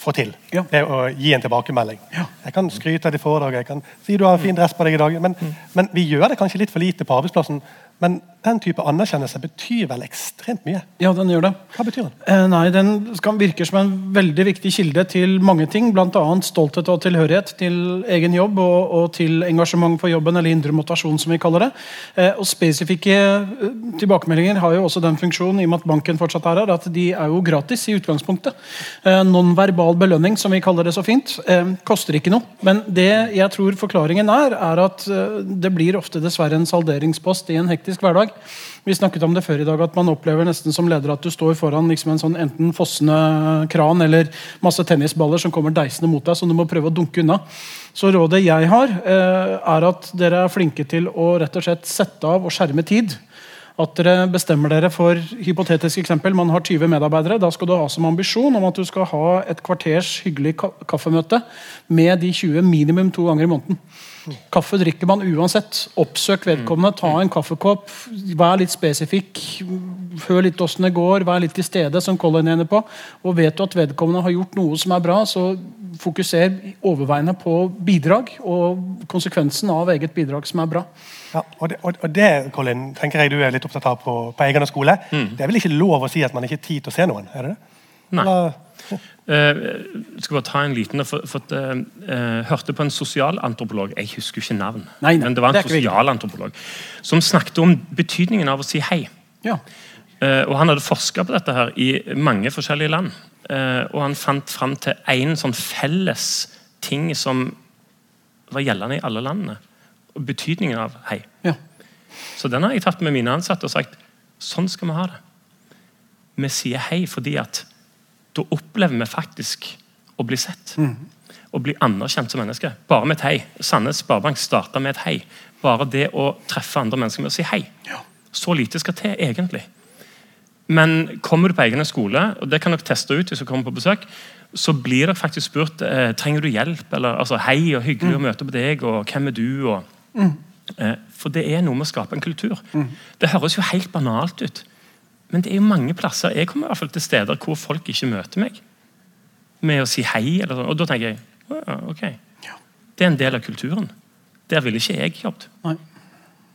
få til. Ja. Det å gi en tilbakemelding. Ja. Jeg kan skryte av ditt foredraget, jeg kan si du har en fin dress på deg i dag. Men, men vi gjør det kanskje litt for lite på arbeidsplassen. Men den type anerkjennelse betyr vel ekstremt mye. Ja, den gjør det. Hva betyr den? Eh, nei, Den skal, virker som en veldig viktig kilde til mange ting. Bl.a. stolthet og tilhørighet til egen jobb og, og til engasjement for jobben, eller indre motivasjon, som vi kaller det. Eh, og Spesifikke eh, tilbakemeldinger har jo også den funksjonen i og med at banken fortsatt er her, at de er jo gratis i utgangspunktet. Eh, Nonverbal belønning, som vi kaller det så fint, eh, koster ikke noe. Men det jeg tror forklaringen er, er at eh, det blir ofte dessverre en salderingspost i en hektisk hverdag. Vi snakket om det før i dag, at man opplever nesten som leder at du står foran liksom en sånn enten fossende kran eller masse tennisballer som kommer deisende mot deg, som du må prøve å dunke unna. Så rådet jeg har, eh, er at dere er flinke til å rett og slett sette av og skjerme tid. At dere bestemmer dere for hypotetisk eksempel, man har 20 medarbeidere. Da skal du ha som ambisjon om at du skal ha et kvarters hyggelig kaffemøte med de 20 minimum to ganger i måneden. Kaffe drikker man uansett. Oppsøk vedkommende, ta en kaffekopp. Vær litt spesifikk. Hør litt åssen det går. Vær litt til stede, som Colin er inne på. Og vet du at vedkommende har gjort noe som er bra, så fokuser overveiende på bidrag og konsekvensen av eget bidrag som er bra. Ja, og det, og, og det, Colin, tenker jeg du er litt opptatt av på, på egen skole. Det er vel ikke lov å si at man ikke har tid til å se noen? er det det? Nei. Eller- jeg skal bare ta en liten for, for, uh, eh, eh, Hørte på en sosialantropolog Jeg husker ikke navn. Nei, nei, men det var en sosialantropolog som snakket om betydningen av å si hei. Ja. Uh, og Han hadde forska på dette her i mange forskjellige land. Eh, og han fant fram til én sånn felles ting som var gjeldende i alle landene. Og betydningen av hei. ja. Så den har jeg tatt med mine ansatte og sagt sånn skal vi ha det. Vi sier hei fordi at da opplever vi faktisk å bli sett. Å bli anerkjent som menneske. Bare med et hei. Sandnes Sparebank starta med et hei. Bare det å treffe andre mennesker med å si hei. Så lite skal til, egentlig. Men kommer du på egen skole, og det kan dere teste ut hvis dere kommer på besøk, så blir dere faktisk spurt eh, trenger du hjelp. Eller altså, hei og hyggelig å møte på deg, og hvem er du? og Eh, For det er noe med å skape en kultur. Det høres jo helt banalt ut. Men det er jo mange plasser Jeg kommer i hvert fall til steder hvor folk ikke møter meg med å si hei. Eller sånn. Og da tenker jeg «Å ja, ok. Det er en del av kulturen. Der ville ikke jeg jobbet. Nei.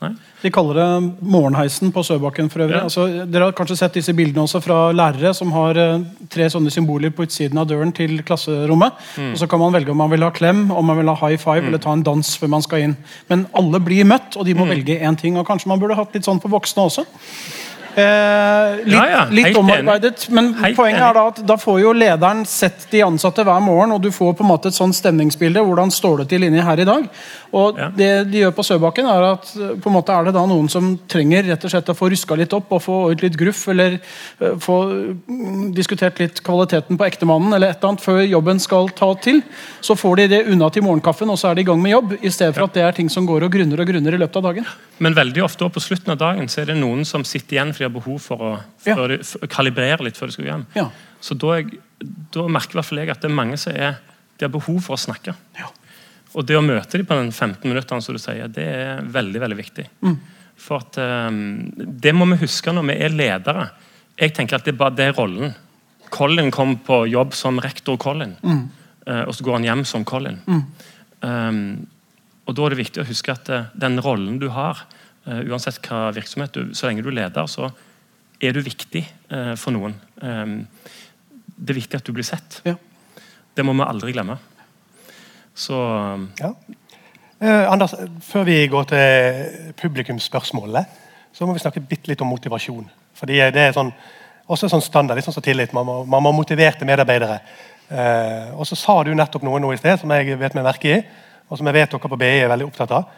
Nei. De kaller det morgenheisen på Søbakken. for øvrig. Ja. Altså, dere har kanskje sett disse bildene også fra lærere som har eh, tre sånne symboler på utsiden av døren til klasserommet. Mm. Og Så kan man velge om man vil ha klem, om man vil ha high five eller ta en dans før man skal inn. Men alle blir møtt, og de Mm. må velge én ting. Og kanskje man burde hatt litt sånn for voksne også. Eh, litt, Ja, ja, litt omarbeidet, men Helt poenget enig. er da at da får jo lederen sett de ansatte hver morgen, og du får på en måte et sånn stemningsbilde. Hvordan står det til inni her i dag? Og Ja. det de gjør på Søbakken, er at på en måte er det da noen som trenger rett og slett å få ruska litt opp og få ut litt gruff, eller uh, få mm, diskutert litt kvaliteten på ektemannen, eller et eller annet før jobben skal ta til. Så får de det unna til morgenkaffen, og så er de i gang med jobb, i stedet for at det er ting som går og grunner og grunner i løpet av dagen. Men veldig ofte og på slutten av dagen så er det noen som sitter igjen fordi de har behov for å Ja. de, kalibrere litt før de skal hjem. Ja. Så da, jeg, da merker i hvert fall jeg at det er mange som er, de har behov for å snakke. Ja. Og det å møte dem på den 15 minuttene, som du sier, det er veldig veldig viktig. For at um, Det må vi huske når vi er ledere. Jeg tenker at det er bare det er rollen. Colin kom på jobb som rektor Colin, eh, og så går han hjem som Colin. Ehm, og Da er det viktig å huske at uh, den rollen du har, uansett hva virksomhet du Så lenge du er leder, så er du viktig eh, for noen. Ehm, det er viktig at du blir sett. Ja. Det må vi aldri glemme. Så Ja. Eh, Anders, før vi går til publikumsspørsmålene, så må vi snakke litt om motivasjon. Fordi det er sånn, også sånn standard, litt sånn som tillit. Man må, man må motiverte medarbeidere. Eh, og så sa du nettopp noe nå i sted som jeg vet meg merke i, og som jeg vet dere på BI er veldig opptatt av.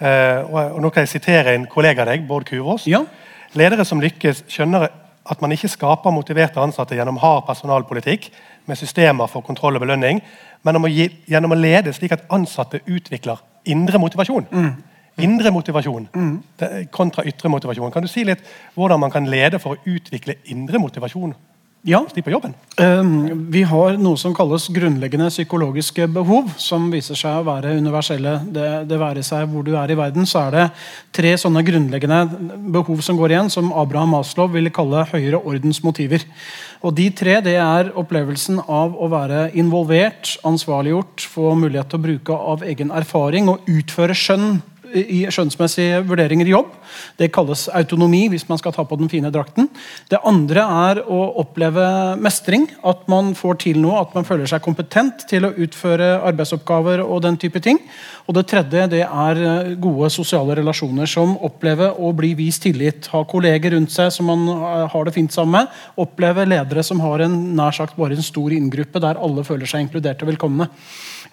Eh, og, nå kan jeg sitere en kollega av deg, Bård Kuvås. Ja. Ledere som lykkes, skjønner at man ikke skaper motiverte ansatte gjennom hard personalpolitikk med systemer for kontroll og belønning, men å gi, gjennom å lede slik at ansatte utvikler indre motivasjon. Indre motivasjon mm. kontra ytre motivasjon. Kan du si litt hvordan man kan lede for å utvikle indre motivasjon ja. på? Um, Vi har noe som kalles grunnleggende psykologiske behov, som viser seg å være universelle. Det, det være seg hvor du er i verden, så er det tre sånne grunnleggende behov som går igjen, som Abraham Maslow ville kalle høyere ordens motiver. Og De tre det er opplevelsen av å være involvert, ansvarliggjort, få mulighet til å bruke av egen erfaring og utføre skjønn i skjønnsmessige vurderinger i jobb. Det kalles autonomi hvis man skal ta på den fine drakten. Det andre er å oppleve mestring. At man får til noe, at man føler seg kompetent til å utføre arbeidsoppgaver og den type ting. Og det tredje det er eh, gode sosiale relasjoner som opplever å bli vist tillit. Ha kolleger rundt seg som man eh, har det fint sammen med. Oppleve ledere som har en nær sagt bare en stor inngruppe der alle føler seg inkludert og velkomne.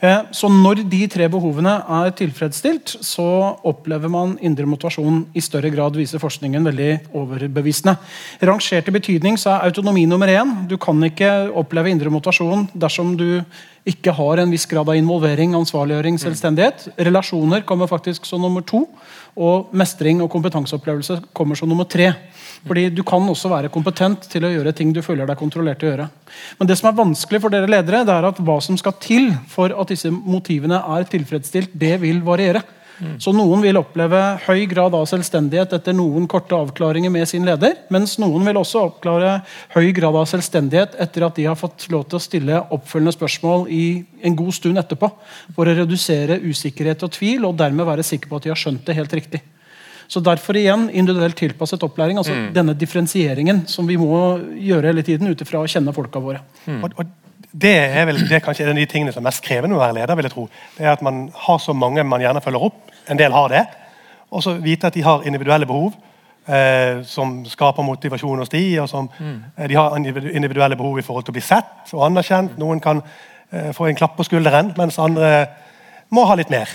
Eh, Så når de tre behovene er tilfredsstilt, så opplever man indre motivasjon i større grad, viser forskningen veldig overbevisende. Rangert i betydning så er autonomi nummer én. Du kan ikke oppleve indre motivasjon dersom du ikke har en viss grad av involvering, ansvarliggjøring, selvstendighet. Relasjoner kommer faktisk som nummer to. Og mestring og kompetanseopplevelse kommer som nummer tre. Fordi Du kan også være kompetent til å gjøre ting du føler deg kontrollert til å gjøre. Men det som er vanskelig for dere ledere, det er at hva som skal til for at disse motivene er tilfredsstilt, det vil variere. Så Noen vil oppleve høy grad av selvstendighet etter noen korte avklaringer med sin leder, mens noen vil også oppklare høy grad av selvstendighet etter at de har fått lov til å stille oppfølgende spørsmål i en god stund etterpå, for å redusere usikkerhet og tvil og dermed være sikker på at de har skjønt det helt riktig. Så Derfor igjen individuelt tilpasset opplæring. altså mm. Denne differensieringen som vi må gjøre hele tiden ut ifra å kjenne folka våre. Mm. Og, og, det er vel det er kanskje en av de tingene som er mest krevende å være leder. vil jeg tro. Det er At man har så mange man gjerne følger opp. En del har det. Og så vite at de har individuelle behov. Eh, som skaper motivasjon hos de, og som, mm. eh, De har individuelle behov i forhold til å bli sett og anerkjent. Noen kan eh, få en klapp på skulderen, mens andre må ha litt mer.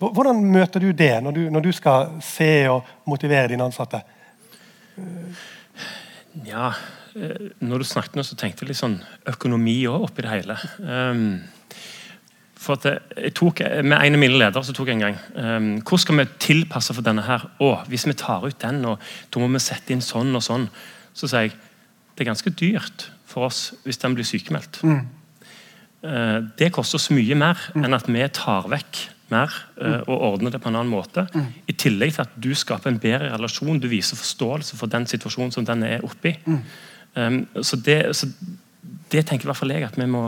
Hvordan møter du det når du, når du skal se og motivere dine ansatte? Ja, når du snakket nå, så tenkte jeg litt sånn økonomi òg oppi det hele. Um, for at jeg tok, Med en av mine ledere så tok jeg en gang um, Hvor skal vi tilpasse for denne her? Å, hvis vi tar ut den, og da må vi sette inn sånn og sånn. Så sier jeg det er ganske dyrt for oss hvis den blir sykemeldt. Mm. Det koster oss mye mer mm. enn at vi tar vekk mer uh, og ordner det på en annen måte. Mm. I tillegg til at du skaper en bedre relasjon. Du viser forståelse for den situasjonen som den er oppi. Mm. Um, så, det, så, det, tenker i hvert fall jeg at vi må,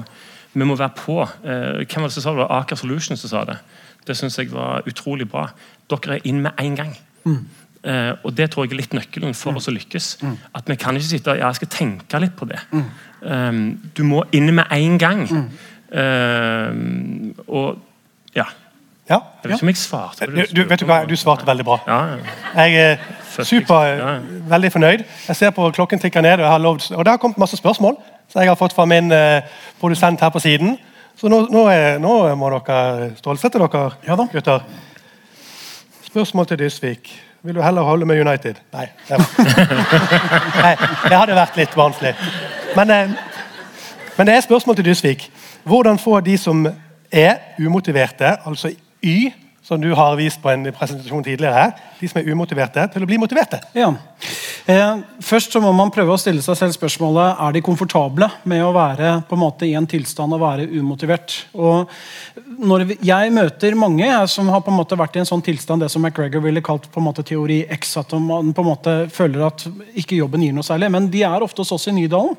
vi må være på. Uh, hvem var det som sa det? var Aker Solutions som sa det. Det syns jeg var utrolig bra. Dere er inn med en gang. Mm. Uh, og Det tror jeg er litt nøkkelen for mm. oss å lykkes. Mm. At Vi kan ikke sitte ja, jeg skal tenke litt på det. Mm. Um, du må inn med en gang. Uh, og ja, ja. Jeg vet ikke om jeg svarte. Du, du, vet du hva, du svarte veldig bra. Ja, Jeg er super, veldig fornøyd. Jeg ser på klokken tikker ned, og, lovd, og det har kommet masse spørsmål som jeg har fått fra min eh, produsent her på siden. Så nå, nå, er, nå må dere stålsette dere, ja, gutter. Spørsmål til Dysvik. Vil du heller holde med United? Nei. Det, Nei, det hadde vært litt vanskelig. Men, eh, men det er spørsmål til Dysvik. Hvordan få de som er umotiverte, altså Y, som du har vist på en presentasjon tidligere her, de som er umotiverte, til å bli motiverte? Ja. Eh, først så må man prøve å stille seg selv spørsmålet er de komfortable med å være på en måte i en tilstand å være umotivert. Og når Jeg møter mange som har på en måte vært i en sånn tilstand det som McGregor ville kalt på en måte teori X, at man på en måte føler at ikke jobben gir noe særlig. Men de er ofte hos oss i Nydalen.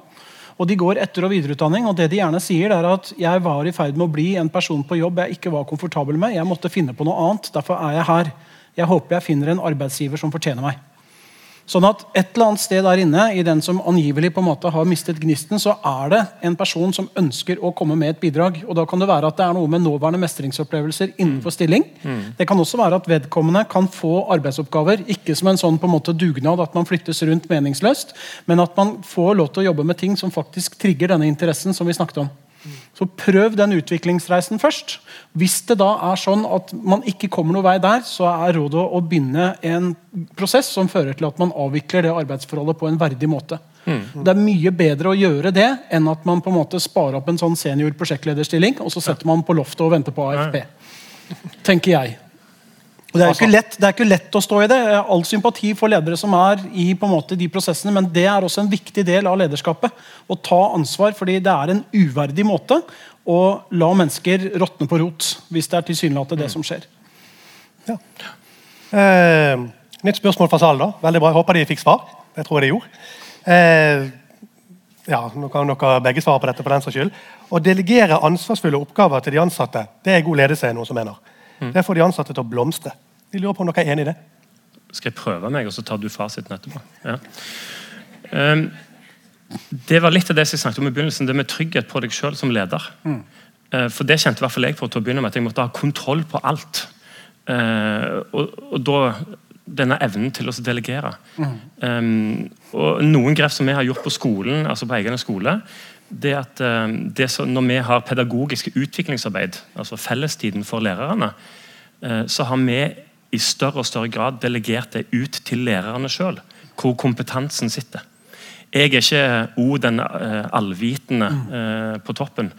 Og de går etter- og videreutdanning. og det de gjerne sier er at Jeg var i ferd med å bli en person på jobb jeg ikke var komfortabel med. Jeg måtte finne på noe annet. Derfor er jeg her. Jeg håper jeg finner en arbeidsgiver som fortjener meg. Sånn at Et eller annet sted der inne, i den som angivelig på en måte har mistet gnisten, så er det en person som ønsker å komme med et bidrag. og Da kan det være at det er noe med nåværende mestringsopplevelser innenfor stilling. Mm. Det kan også være at vedkommende kan få arbeidsoppgaver, ikke som en sånn på en måte dugnad at man flyttes rundt meningsløst, men at man får lov til å jobbe med ting som faktisk trigger denne interessen som vi snakket om. Så prøv den utviklingsreisen først. Hvis det da er sånn at man ikke kommer noe vei der, så er rådet å begynne en prosess som fører til at man avvikler det arbeidsforholdet på en verdig måte. Mm. Det er mye bedre å gjøre det enn at man på en måte sparer opp en sånn senior prosjektlederstilling og så setter man på loftet og venter på AFP. Tenker jeg. Det er, ikke lett, det er ikke lett å stå i det. Jeg har All sympati for ledere som er i på en måte, de prosessene, men det er også en viktig del av lederskapet. Å ta ansvar, fordi det er en uverdig måte å la mennesker råtne på rot. Hvis det er tilsynelatende det som skjer. Ja. Eh, nytt spørsmål fra salen. da. Veldig bra. Jeg håper de fikk svar. Det tror jeg de gjorde. Eh, ja, nå kan dere begge svare på dette. for den saks skyld. Å delegere ansvarsfulle oppgaver til de ansatte det er god ledelse. noen som mener. Mm. Det får de ansatte til å blomstre. De lurer på om dere er enig i det? Skal jeg prøve meg, og så tar du fasiten etterpå? Ja. Um, det var litt av det jeg snakket om i begynnelsen, det med trygghet på deg sjøl som leder. Mm. Uh, for Det kjente i hvert fall jeg på til å begynne med, at jeg måtte ha kontroll på alt. Uh, og, og, da denne evnen til å delegere. Mm. Um, og Noen grep som vi har gjort på skolen, altså på egen skole, det at eh, det så, Når vi har pedagogiske utviklingsarbeid, altså fellestiden for lærerne, eh, så har vi i større og større grad delegert det ut til lærerne sjøl, hvor kompetansen sitter. Jeg er ikke O, den uh, allvitende uh, på toppen.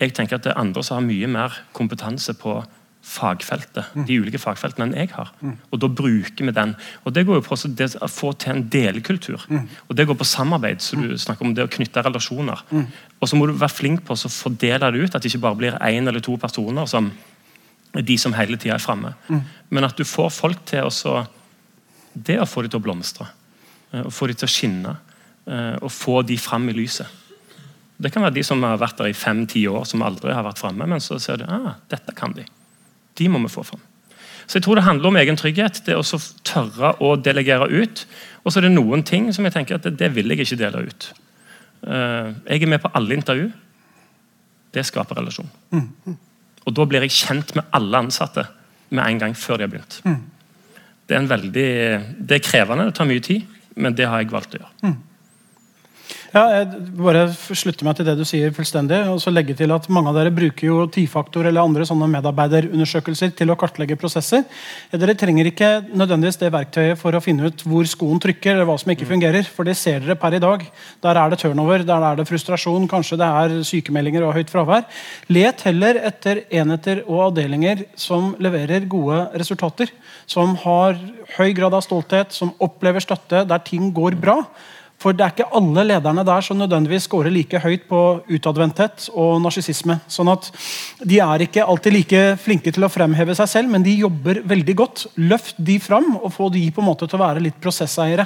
Jeg tenker at det er andre som har mye mer kompetanse på fagfeltet, de ulike fagfeltene enn jeg har. Og da bruker vi den. Og Det går jo på å få til en delekultur. Og Det går på samarbeid. så du snakker om det å knytte relasjoner. Og så må du være flink på å fordele det ut, at det ikke bare blir én eller to personer som de som hele tida er framme. Men at du får folk til å Det å få dem til å blomstre. Å få dem til å skinne. Og få de fram i lyset. Det kan være de som har vært der i fem-ti år, som aldri har vært framme, men så ser du ah, dette kan de. De må vi få fram. Så jeg tror Det handler om egen trygghet. det å tørre å delegere ut. Og så er det noen ting som jeg tenker at det, det vil jeg ikke dele ut. Uh, jeg er med på alle intervju. Det skaper relasjon. Mm. Og Da blir jeg kjent med alle ansatte med en gang før de har begynt. Mm. Det er, veldig, det er krevende, det tar mye tid, men det har jeg valgt å gjøre. Mm. Ja, jeg bare slutter meg til det du sier fullstendig. og så legge til at Mange av dere bruker jo T-faktor eller andre sånne medarbeiderundersøkelser til å kartlegge prosesser. Dere trenger ikke nødvendigvis det verktøyet for å finne ut hvor skoen trykker. eller hva som ikke fungerer, for det ser dere per i dag. Der er det turnover, der er det frustrasjon, kanskje det er sykemeldinger og høyt fravær. Let heller etter enheter og avdelinger som leverer gode resultater. Som har høy grad av stolthet, som opplever støtte, der ting går bra. For det er ikke alle lederne der som nødvendigvis scorer like høyt på utadvendthet og narsissisme. Sånn at de er ikke alltid like flinke til å fremheve seg selv, men de jobber veldig godt. Løft de fram og få de på en måte til å være litt prosesseiere.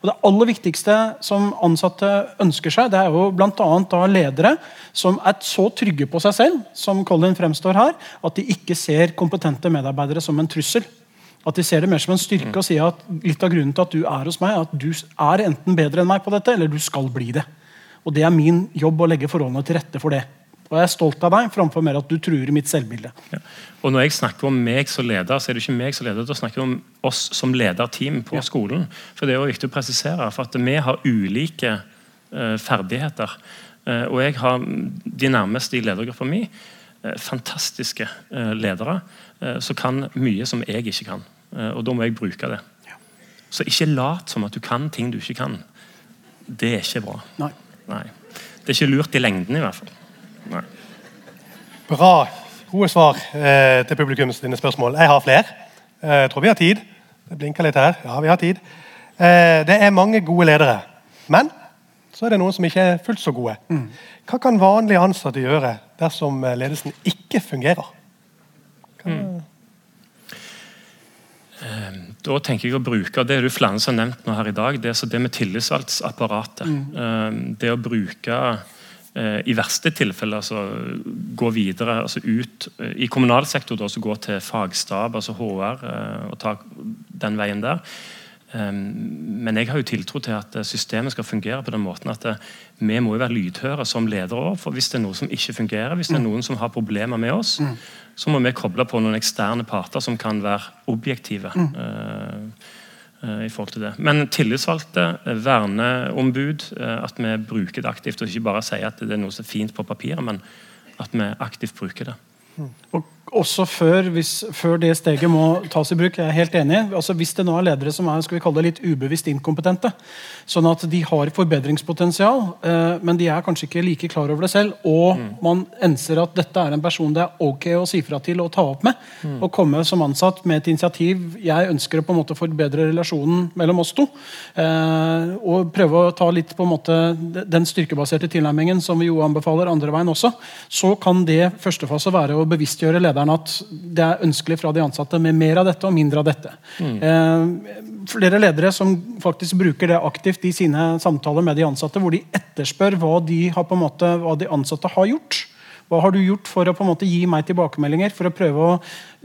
Og Det aller viktigste som ansatte ønsker seg, det er jo bl.a. ledere som er så trygge på seg selv som Colin fremstår her, at de ikke ser kompetente medarbeidere som en trussel. At de ser det mer som en styrke og sier at litt av grunnen til at du er hos meg, er at du er enten bedre enn meg på dette, eller du skal bli det. Og Det er min jobb å legge forholdene til rette for det. Og Jeg er stolt av deg framfor mer at du truer mitt selvbilde. Ja. Og Når jeg snakker om meg som leder, så er det ikke meg som leder, da snakker jeg om oss som lederteam på ja. skolen. For Det er jo viktig å presisere, for at vi har ulike uh, ferdigheter. Uh, og jeg har de nærmeste i ledergruppa mi uh, fantastiske ledere som kan mye som jeg ikke kan. Eh, og da må jeg bruke det. Så ikke lat som at du kan ting du ikke kan. Det er ikke bra. Nei. Nei. Det er ikke lurt i lengden, i hvert fall. Nei. Bra. Gode svar eh, til publikums dine spørsmål. Jeg har flere. Eh, jeg tror vi har tid. Det blinker litt her. Ja, vi har tid. Eh, det er mange gode ledere. Men så er det noen som ikke er fullt så gode. Mm. Hva kan vanlige ansatte gjøre dersom ledelsen ikke fungerer? Mm. Da tenker jeg å bruke det er det flere som har nevnt nå her i dag, det, det med tillitsvalgtapparatet. Mm. Det å bruke eh, i verste tilfelle altså, gå videre altså ut eh, i kommunal sektor, da, så gå til fagstab, altså HR, eh, og ta den veien der. Ehm, men jeg har jo tiltro til at systemet skal fungere på den måten at eh, vi må jo være lydhøre som ledere. For hvis det er noe som ikke fungerer, hvis det er mm. noen som har problemer med oss, mm. så må vi koble på noen eksterne parter som kan være objektive. Uh, uh, i forhold til det. Men tillitsvalgte, verneombud, at vi bruker det aktivt. Og ikke bare sier at det er noe som er fint på papiret, men at vi aktivt bruker det. Mm. Og også før, hvis, før, det steget må tas i bruk. Jeg er helt enig. Altså, hvis det nå er ledere som er skal vi kalle det litt ubevisst inkompetente, sånn at de har forbedringspotensial, eh, men de er kanskje ikke like klar over det selv, og mm. man enser at dette er en person det er ok å si fra til og ta opp med, mm. og komme som ansatt med et initiativ Jeg ønsker å på en måte forbedre relasjonen mellom oss to. Eh, og prøve å ta litt på en måte den styrkebaserte tilnærmingen som vi jo anbefaler andre veien også. Så kan det første fase være å bevisstgjøre lederen lederen at det er ønskelig fra de ansatte med mer av dette og mindre av dette. Mm. Eh, flere ledere som faktisk bruker det aktivt i sine samtaler med de ansatte, hvor de etterspør hva de, har på en måte, hva de ansatte har gjort. Hva har du gjort for å på en måte gi meg tilbakemeldinger, for å prøve å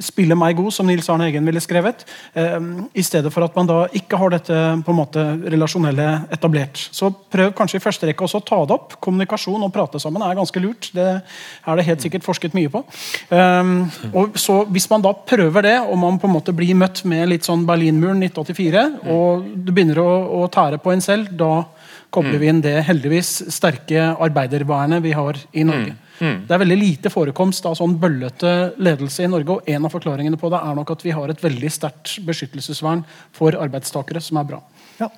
spille meg god, som Nils Arne Eggen ville skrevet, eh, i stedet for at man da ikke har dette på en måte relasjonelle etablert. Så prøv kanskje i første rekke også å ta det opp. Kommunikasjon og prate sammen er ganske lurt. Det er det helt sikkert forsket mye på. Um, og så Hvis man da prøver det, og man på en måte blir møtt med litt sånn Berlinmuren 1984, og du begynner å, å tære på en selv, da kobler vi inn det heldigvis sterke arbeidervernet vi har i Norge. Det er veldig lite forekomst av sånn bøllete ledelse i Norge, og en av forklaringene på det er nok at vi har et veldig sterkt beskyttelsesvern for arbeidstakere, som er bra. Ja.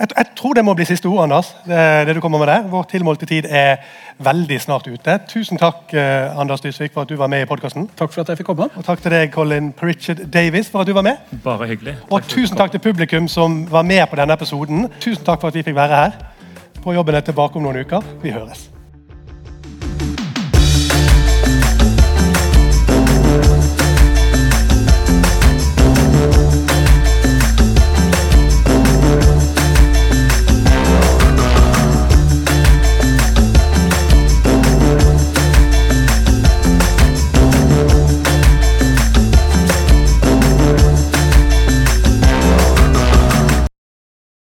Jeg, jeg tror det må bli siste ord, Anders. Det, det du kommer med der. Vår tilmålte tid er veldig snart ute. Tusen takk, eh, Anders Dysvik, for at du var med i podkasten. Takk for at jeg fikk komme. Og takk til deg, Colin Pritchard Davis, for at du var med. Bare hyggelig. Og tusen takk til publikum som var med på denne episoden. Tusen takk for at vi fikk være her. På jobben er tilbake om noen uker. Vi høres.